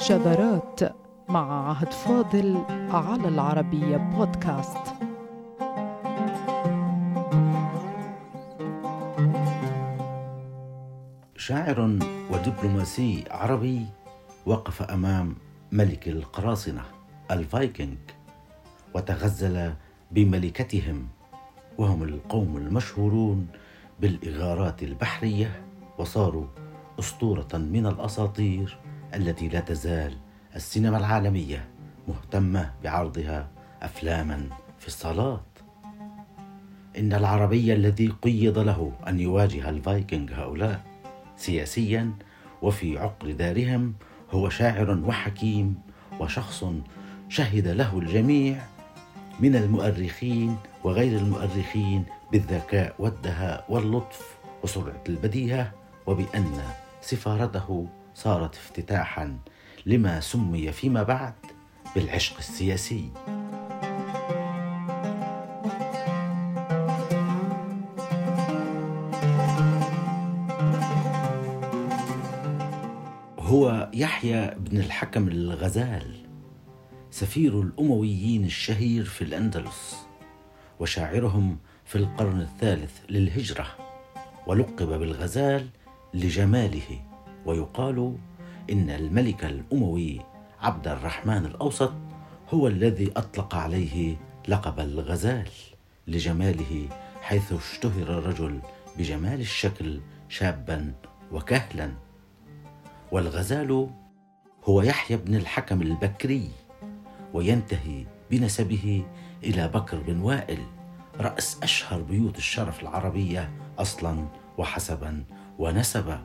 شذرات مع عهد فاضل على العربية بودكاست. شاعر ودبلوماسي عربي وقف أمام ملك القراصنة الفايكنج وتغزل بملكتهم وهم القوم المشهورون بالإغارات البحرية وصاروا أسطورة من الأساطير. التي لا تزال السينما العالمية مهتمة بعرضها أفلاما في الصالات. إن العربي الذي قيض له أن يواجه الفايكنج هؤلاء سياسيا وفي عقر دارهم هو شاعر وحكيم وشخص شهد له الجميع من المؤرخين وغير المؤرخين بالذكاء والدهاء واللطف وسرعة البديهة وبأن سفارته صارت افتتاحا لما سمي فيما بعد بالعشق السياسي. هو يحيى بن الحكم الغزال سفير الأمويين الشهير في الأندلس وشاعرهم في القرن الثالث للهجرة ولقب بالغزال لجماله. ويقال إن الملك الأموي عبد الرحمن الأوسط هو الذي أطلق عليه لقب الغزال لجماله حيث اشتهر الرجل بجمال الشكل شابا وكهلا. والغزال هو يحيى بن الحكم البكري وينتهي بنسبه إلى بكر بن وائل رأس أشهر بيوت الشرف العربية أصلا وحسبا ونسبا.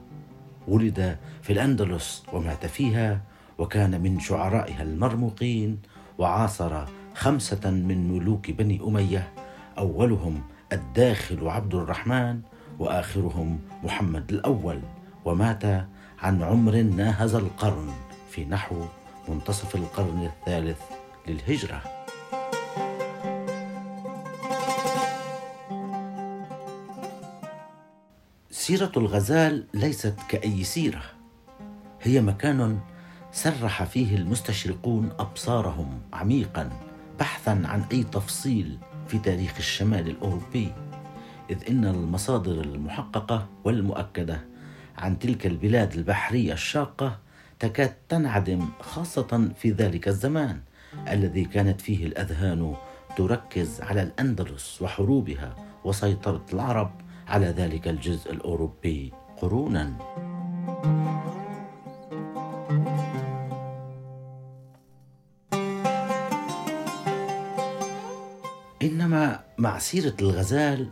ولد في الأندلس ومات فيها وكان من شعرائها المرموقين وعاصر خمسة من ملوك بني أمية أولهم الداخل عبد الرحمن وآخرهم محمد الأول ومات عن عمر ناهز القرن في نحو منتصف القرن الثالث للهجرة. سيرة الغزال ليست كأي سيرة. هي مكان سرح فيه المستشرقون أبصارهم عميقا بحثا عن أي تفصيل في تاريخ الشمال الأوروبي. إذ إن المصادر المحققة والمؤكدة عن تلك البلاد البحرية الشاقة تكاد تنعدم خاصة في ذلك الزمان الذي كانت فيه الأذهان تركز على الأندلس وحروبها وسيطرة العرب على ذلك الجزء الأوروبي قرونا. إنما مع سيرة الغزال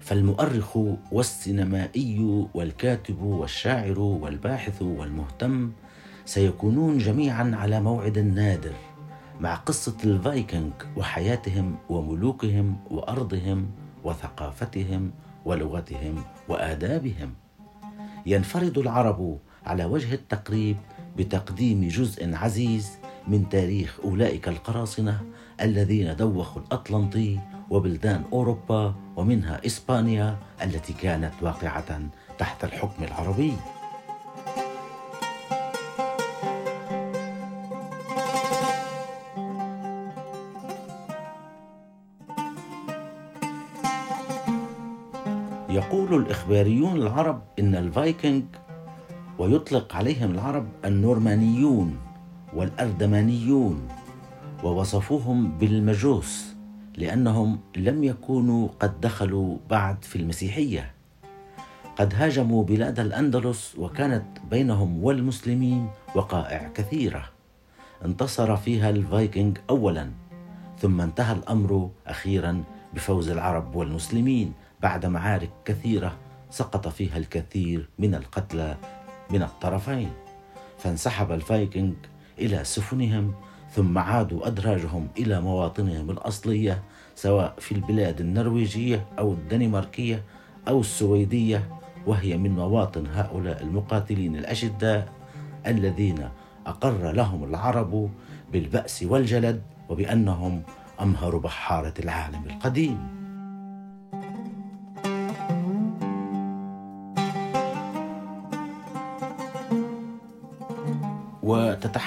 فالمؤرخ والسينمائي والكاتب والشاعر والباحث والمهتم سيكونون جميعا على موعد نادر مع قصة الفايكنج وحياتهم وملوكهم وأرضهم وثقافتهم ولغتهم وآدابهم. ينفرد العرب على وجه التقريب بتقديم جزء عزيز من تاريخ أولئك القراصنة الذين دوخوا الأطلنطي وبلدان أوروبا ومنها إسبانيا التي كانت واقعة تحت الحكم العربي. يقول الإخباريون العرب إن الفايكنج ويطلق عليهم العرب النورمانيون والأردمانيون ووصفوهم بالمجوس لأنهم لم يكونوا قد دخلوا بعد في المسيحية. قد هاجموا بلاد الأندلس وكانت بينهم والمسلمين وقائع كثيرة. انتصر فيها الفايكنج أولا ثم انتهى الأمر أخيرا بفوز العرب والمسلمين. بعد معارك كثيرة سقط فيها الكثير من القتلى من الطرفين فانسحب الفايكنج إلى سفنهم ثم عادوا أدراجهم إلى مواطنهم الأصلية سواء في البلاد النرويجية أو الدنماركية أو السويدية وهي من مواطن هؤلاء المقاتلين الأشداء الذين أقر لهم العرب بالبأس والجلد وبأنهم أمهر بحارة العالم القديم.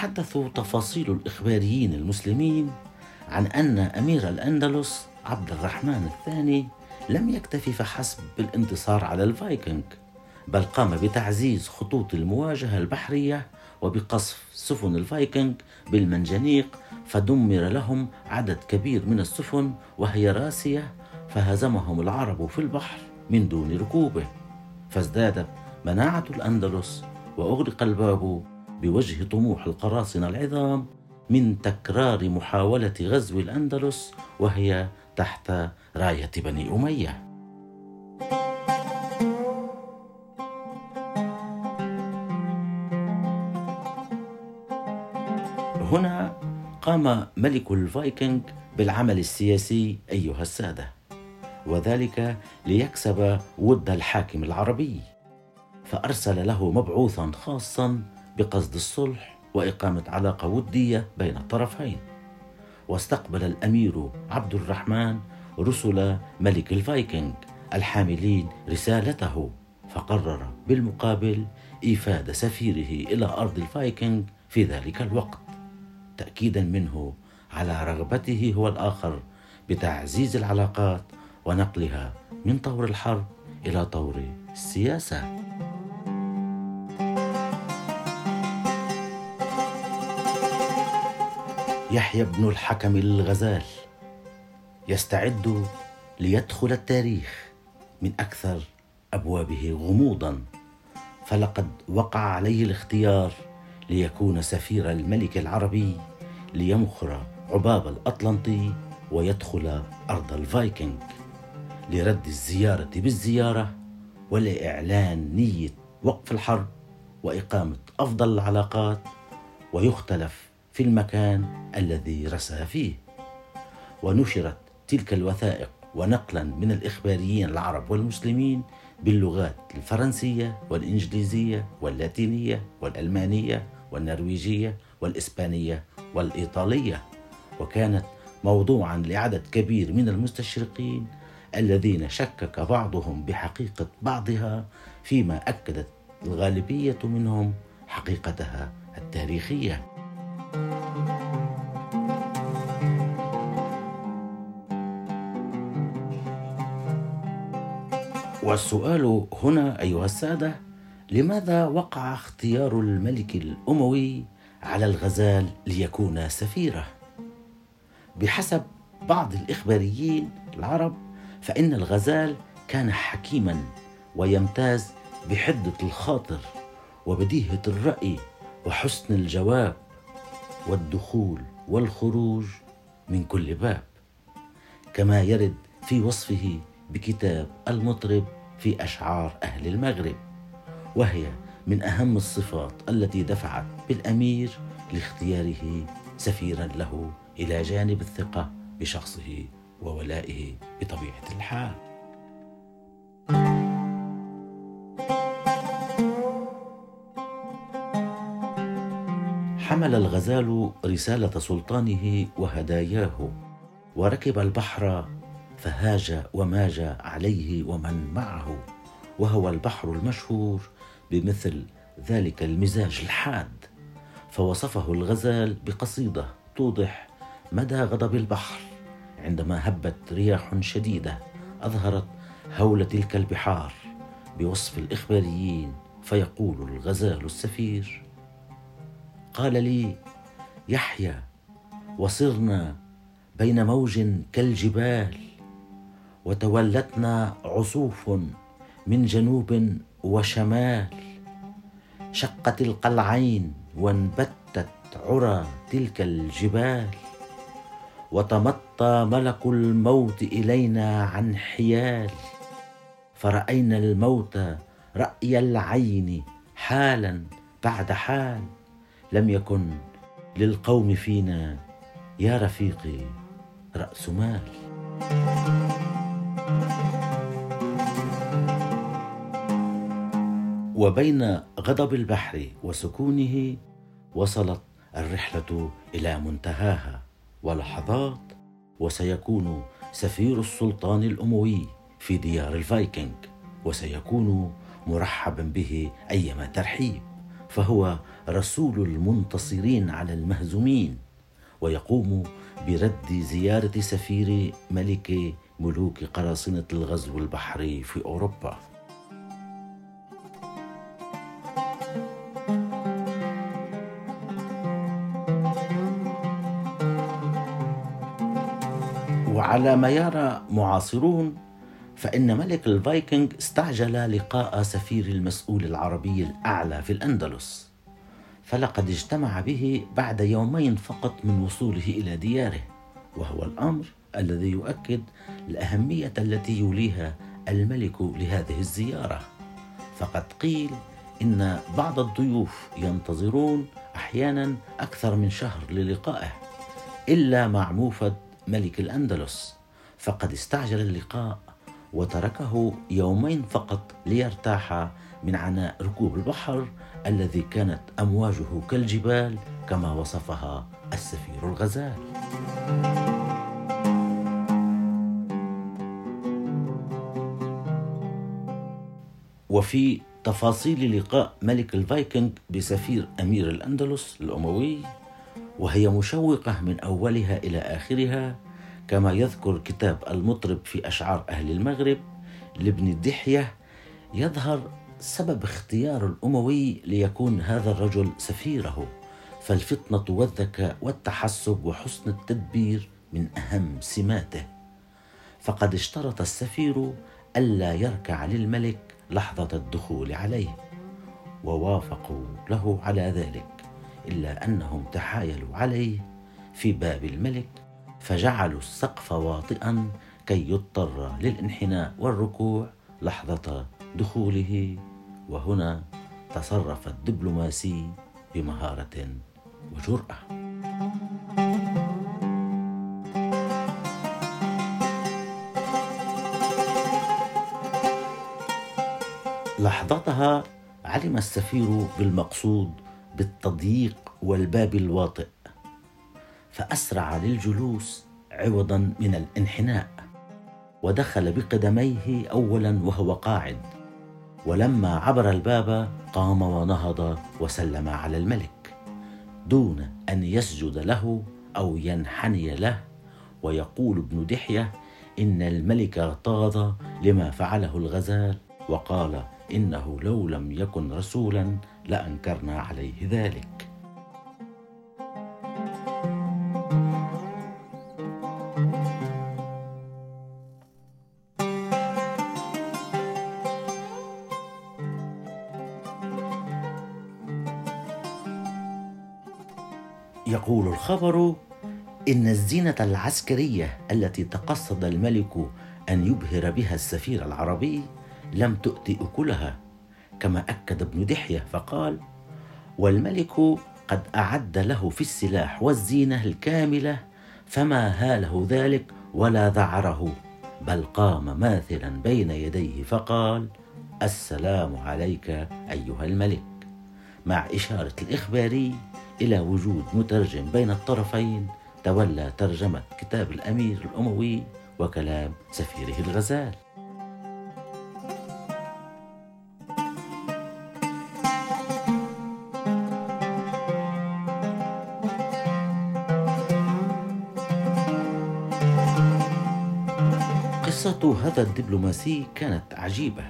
يتحدث تفاصيل الإخباريين المسلمين عن أن أمير الأندلس عبد الرحمن الثاني لم يكتفي فحسب بالانتصار على الفايكنج بل قام بتعزيز خطوط المواجهة البحرية وبقصف سفن الفايكنج بالمنجنيق فدمر لهم عدد كبير من السفن وهي راسية فهزمهم العرب في البحر من دون ركوبه فازدادت مناعة الأندلس وأغلق الباب بوجه طموح القراصنة العظام من تكرار محاولة غزو الأندلس وهي تحت راية بني أمية. هنا قام ملك الفايكنج بالعمل السياسي أيها السادة وذلك ليكسب ود الحاكم العربي فأرسل له مبعوثا خاصا بقصد الصلح وإقامة علاقة ودية بين الطرفين. واستقبل الأمير عبد الرحمن رسل ملك الفايكنج الحاملين رسالته فقرر بالمقابل إيفاد سفيره إلى أرض الفايكنج في ذلك الوقت تأكيدا منه على رغبته هو الآخر بتعزيز العلاقات ونقلها من طور الحرب إلى طور السياسة يحيى بن الحكم الغزال يستعد ليدخل التاريخ من أكثر أبوابه غموضا فلقد وقع عليه الاختيار ليكون سفير الملك العربي ليمخر عباب الأطلنطي ويدخل أرض الفايكنج لرد الزيارة بالزيارة ولاعلان نية وقف الحرب وإقامة أفضل العلاقات ويختلف في المكان الذي رسى فيه. ونشرت تلك الوثائق ونقلا من الإخباريين العرب والمسلمين باللغات الفرنسية والإنجليزية واللاتينية والألمانية والنرويجية والإسبانية والإيطالية. وكانت موضوعا لعدد كبير من المستشرقين الذين شكك بعضهم بحقيقة بعضها فيما أكدت الغالبية منهم حقيقتها التاريخية. والسؤال هنا أيها السادة لماذا وقع اختيار الملك الأموي على الغزال ليكون سفيرة؟ بحسب بعض الإخباريين العرب فإن الغزال كان حكيما ويمتاز بحدة الخاطر وبديهة الرأي وحسن الجواب والدخول والخروج من كل باب كما يرد في وصفه بكتاب المطرب في أشعار أهل المغرب وهي من أهم الصفات التي دفعت بالأمير لاختياره سفيرا له إلى جانب الثقة بشخصه وولائه بطبيعة الحال. حمل الغزال رسالة سلطانه وهداياه وركب البحر فهاج وماج عليه ومن معه وهو البحر المشهور بمثل ذلك المزاج الحاد. فوصفه الغزال بقصيدة توضح مدى غضب البحر عندما هبت رياح شديدة أظهرت هول تلك البحار بوصف الإخباريين فيقول الغزال السفير قال لي يحيى وصرنا بين موج كالجبال وتولتنا عصوف من جنوب وشمال. شقت القلعين وانبتت عرى تلك الجبال وتمطى ملك الموت إلينا عن حيال. فرأينا الموت رأي العين حالا بعد حال. لم يكن للقوم فينا يا رفيقي رأس مال. وبين غضب البحر وسكونه وصلت الرحلة إلى منتهاها ولحظات وسيكون سفير السلطان الأموي في ديار الفايكنج وسيكون مرحبا به ايما ترحيب. فهو رسول المنتصرين على المهزومين ويقوم برد زيارة سفير ملك ملوك قراصنة الغزو البحري في أوروبا. وعلى ما يرى معاصرون فإن ملك الفايكنج استعجل لقاء سفير المسؤول العربي الأعلى في الأندلس. فلقد اجتمع به بعد يومين فقط من وصوله إلى دياره وهو الأمر الذي يؤكد الأهمية التي يوليها الملك لهذه الزيارة. فقد قيل إن بعض الضيوف ينتظرون أحيانا أكثر من شهر للقائه إلا مع موفد ملك الأندلس. فقد استعجل اللقاء وتركه يومين فقط ليرتاح من عناء ركوب البحر الذي كانت أمواجه كالجبال كما وصفها السفير الغزال. وفي تفاصيل لقاء ملك الفايكنج بسفير أمير الأندلس الأموي وهي مشوقة من أولها إلى آخرها كما يذكر كتاب المطرب في أشعار أهل المغرب لابن دحية يظهر سبب اختيار الأموي ليكون هذا الرجل سفيره. فالفطنة والذكاء والتحسب وحسن التدبير من أهم سماته. فقد اشترط السفير ألا يركع للملك لحظة الدخول عليه. ووافقوا له على ذلك إلا أنهم تحايلوا عليه في باب الملك فجعلوا السقف واطئا كي يضطر للانحناء والركوع لحظة دخوله. وهنا تصرف الدبلوماسي بمهارة وجرأة. لحظتها علم السفير بالمقصود بالتضييق والباب الواطئ. فأسرع للجلوس عوضا من الانحناء ودخل بقدميه اولا وهو قاعد ولما عبر الباب قام ونهض وسلم على الملك دون أن يسجد له أو ينحني له ويقول ابن دحية إن الملك اغتاظ لما فعله الغزال وقال إنه لو لم يكن رسولا لأنكرنا عليه ذلك. الخبر إن الزينة العسكرية التي تقصد الملك أن يبهر بها السفير العربي لم تؤت أكلها كما أكد ابن دحية فقال والملك قد أعد له في السلاح والزينة الكاملة فما هاله ذلك ولا ذعره بل قام ماثلا بين يديه فقال السلام عليك أيها الملك. مع إشارة الإخباري إلى وجود مترجم بين الطرفين تولى ترجمة كتاب الأمير الأموي وكلام سفيره الغزال. قصة هذا الدبلوماسي كانت عجيبة.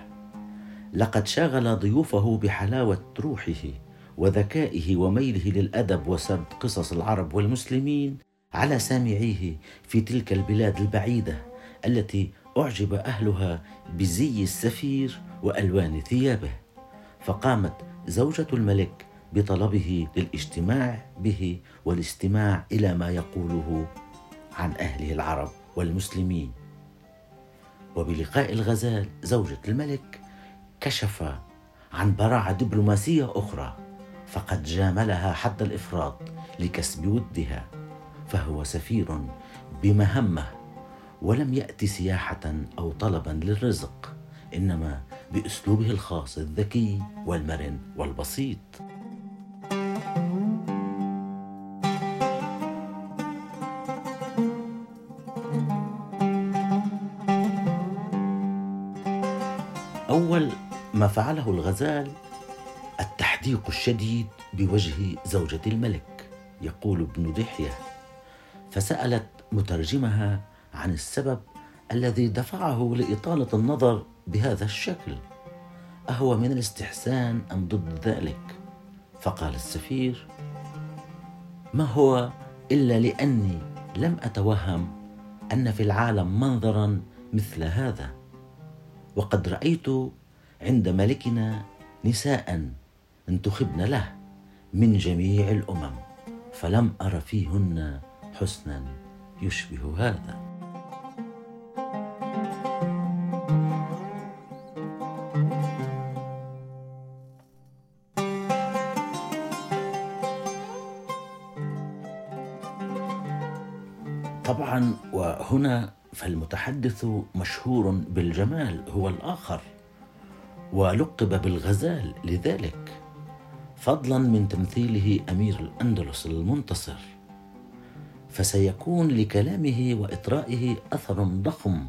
لقد شاغل ضيوفه بحلاوة روحه. وذكائه وميله للأدب وسرد قصص العرب والمسلمين على سامعيه في تلك البلاد البعيدة التي أعجب أهلها بزي السفير وألوان ثيابه. فقامت زوجة الملك بطلبه للاجتماع به والاستماع إلى ما يقوله عن أهله العرب والمسلمين. وبلقاء الغزال زوجة الملك كشف عن براعة دبلوماسية أخرى فقد جاملها حد الإفراط لكسب ودها فهو سفير بمهمة ولم يأت سياحة أو طلبا للرزق إنما بأسلوبه الخاص الذكي والمرن والبسيط. أول ما فعله الغزال التصديق الشديد بوجه زوجة الملك يقول ابن دحية. فسألت مترجمها عن السبب الذي دفعه لإطالة النظر بهذا الشكل. أهو من الاستحسان أم ضد ذلك؟ فقال السفير ما هو إلا لأني لم أتوهم أن في العالم منظرا مثل هذا. وقد رأيت عند ملكنا نساء انتخبن له من جميع الأمم فلم أر فيهن حسنا يشبه هذا. طبعا وهنا فالمتحدث مشهور بالجمال هو الآخر ولقب بالغزال لذلك. فضلا من تمثيله أمير الأندلس المنتصر. فسيكون لكلامه وإطرائه اثر ضخم.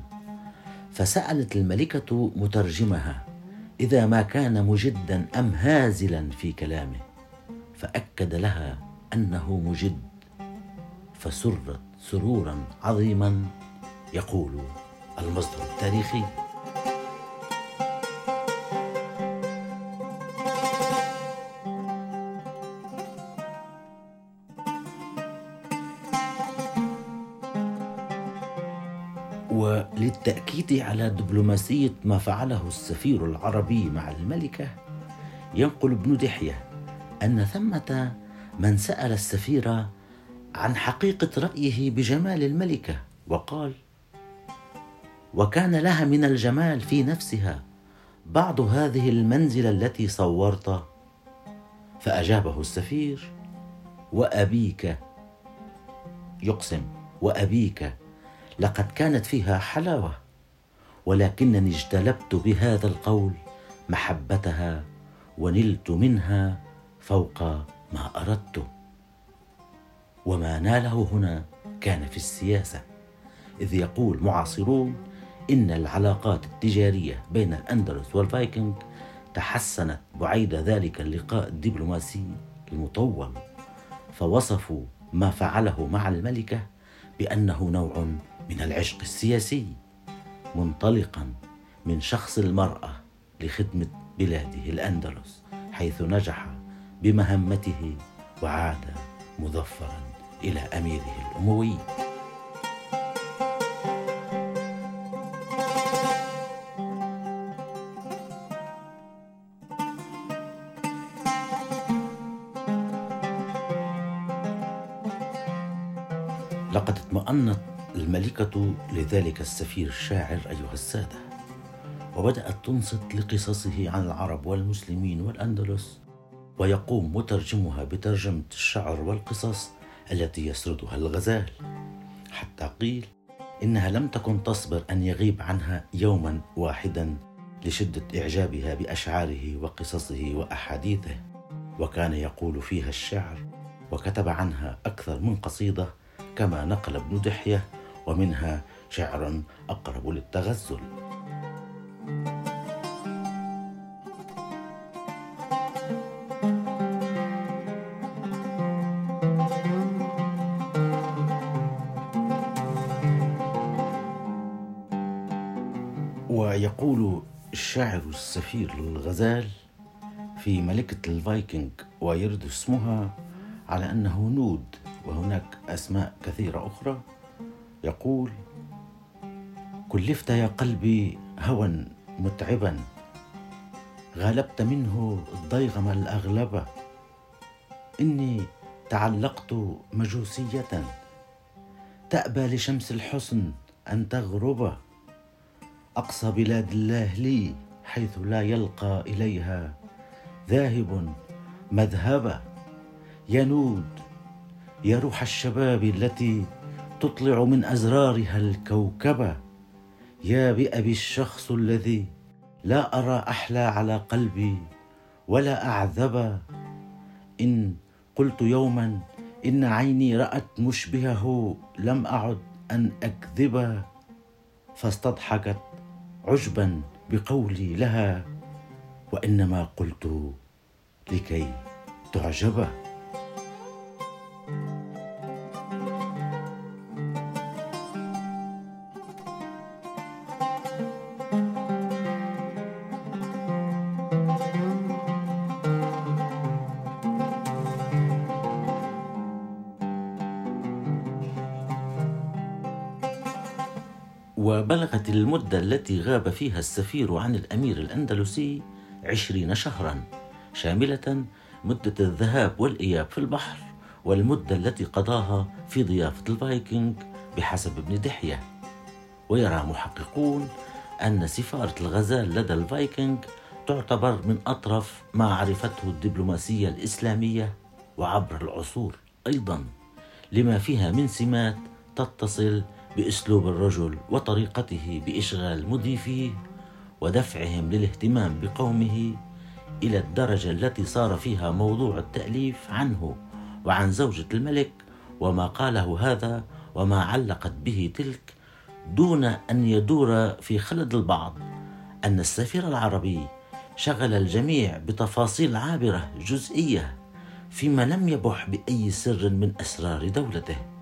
فسألت الملكة مترجمها إذا ما كان مجدا أم هازلا في كلامه؟ فأكد لها أنه مجد. فسرت سرورا عظيما يقول المصدر التاريخي. وللتأكيد على دبلوماسية ما فعله السفير العربي مع الملكة ينقل ابن دحية أن ثمة من سأل السفير عن حقيقة رأيه بجمال الملكة وقال وكان لها من الجمال في نفسها بعض هذه المنزلة التي صورت فأجابه السفير وأبيك يقسم وأبيك لقد كانت فيها حلاوة ولكنني اجتلبت بهذا القول محبتها ونلت منها فوق ما أردت. وما ناله هنا كان في السياسة إذ يقول معاصرون إن العلاقات التجارية بين الأندلس والفايكنج تحسنت بعيد ذلك اللقاء الدبلوماسي المطول فوصفوا ما فعله مع الملكة بأنه نوع من العشق السياسي. منطلقا من شخص المرأة لخدمة بلاده الأندلس حيث نجح بمهمته وعاد مظفرا إلى أميره الأموي. لقد اطمأنت الملكة لذلك السفير الشاعر أيها السادة. وبدأت تنصت لقصصه عن العرب والمسلمين والأندلس ويقوم مترجمها بترجمة الشعر والقصص التي يسردها الغزال حتى قيل إنها لم تكن تصبر أن يغيب عنها يوما واحدا لشدة إعجابها بأشعاره وقصصه وأحاديثه. وكان يقول فيها الشعر وكتب عنها أكثر من قصيدة كما نقل ابن دحية ومنها شعر أقرب للتغزل. ويقول الشاعر السفير للغزال في ملكة الفايكنج ويرد اسمها على أنه نود وهناك أسماء كثيرة أخرى. يقول كلفت يا قلبي هوى متعبا غلبت منه الضيغم الأغلب إني تعلقت مجوسية تأبى لشمس الحسن أن تغرب أقصى بلاد الله لي حيث لا يلقى إليها ذاهب مذهبا ينود يا روح الشباب التي تطلع من أزرارها الكوكبة. يا بأبي الشخص الذي لا أرى أحلى على قلبي ولا أعذب. إن قلت يوما إن عيني رأت مشبهه لم أعد أن أكذب. فاستضحكت عجبا بقولي لها وإنما قلت لكي تعجبه وبلغت المدة التي غاب فيها السفير عن الأمير الأندلسي عشرين شهرا شاملة مدة الذهاب والإياب في البحر والمدة التي قضاها في ضيافة الفايكنج بحسب ابن دحية. ويرى محققون أن سفارة الغزال لدى الفايكنج تعتبر من أطرف ما عرفته الدبلوماسية الإسلامية وعبر العصور أيضا لما فيها من سمات تتصل بأسلوب الرجل وطريقته بإشغال مضيفيه ودفعهم للاهتمام بقومه إلى الدرجة التي صار فيها موضوع التأليف عنه وعن زوجة الملك وما قاله هذا وما علقت به تلك دون أن يدور في خلد البعض أن السفير العربي شغل الجميع بتفاصيل عابرة جزئية فيما لم يبح بأي سر من أسرار دولته.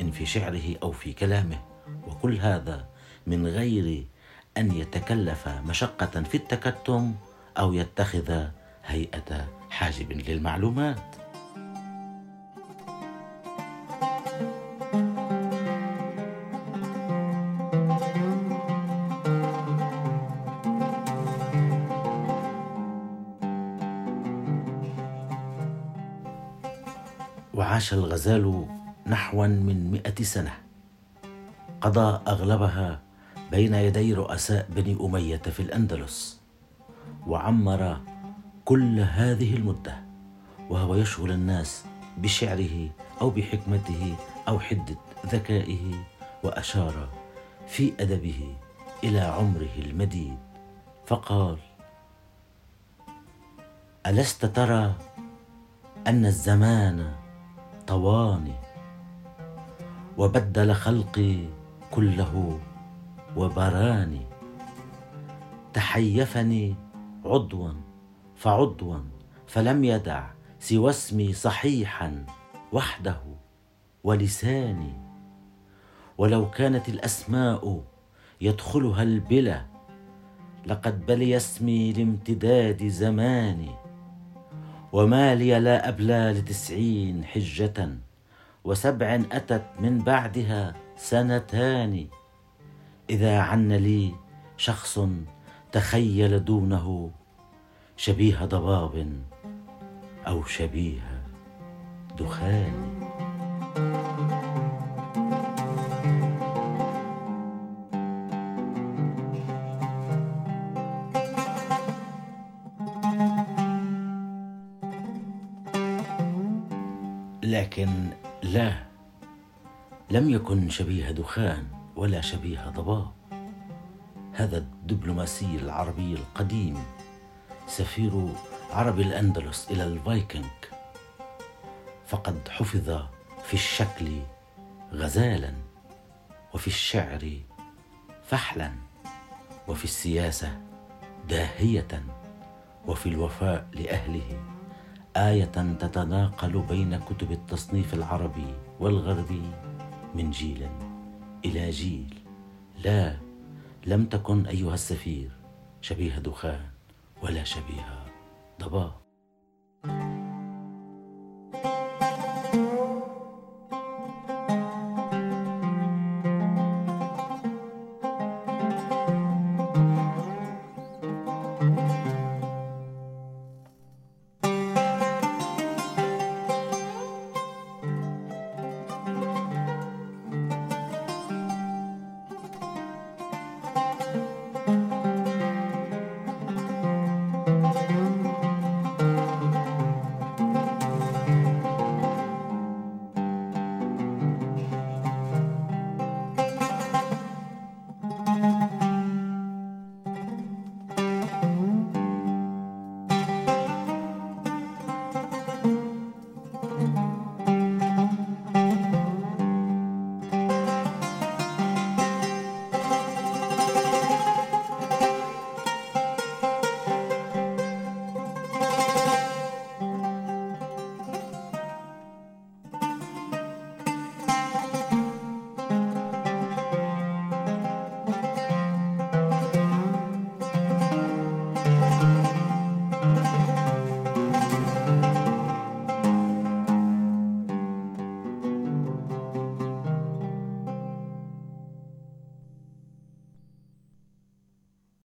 إن في شعره أو في كلامه. وكل هذا من غير أن يتكلف مشقة في التكتم أو يتخذ هيئة حاجب للمعلومات. وعاش الغزال نحوا من مئة سنة. قضى أغلبها بين يدي رؤساء بني أمية في الأندلس وعمر كل هذه المدة وهو يشغل الناس بشعره أو بحكمته أو حدة ذكائه وأشار في أدبه إلى عمره المديد. فقال ألست ترى أن الزمان طواني وبدل خلقي كله وبراني. تحيفني عضوا فعضوا فلم يدع سوى اسمي صحيحا وحده ولساني. ولو كانت الأسماء يدخلها البلا لقد بلي اسمي لامتداد زماني. وما لي لا أبلى لتسعين حجة وسبع أتت من بعدها سنتان. إذا عن لي شخص تخيل دونه شبيه ضباب أو شبيه دخان. لكن لا لم يكن شبيه دخان ولا شبيه ضباب. هذا الدبلوماسي العربي القديم سفير عرب الأندلس إلى الفايكنج فقد حفظ في الشكل غزالا وفي الشعر فحلا وفي السياسة داهية وفي الوفاء لأهله. آية تتناقل بين كتب التصنيف العربي والغربي من جيل إلى جيل. لا لم تكن أيها السفير شبيه دخان ولا شبيه ضباب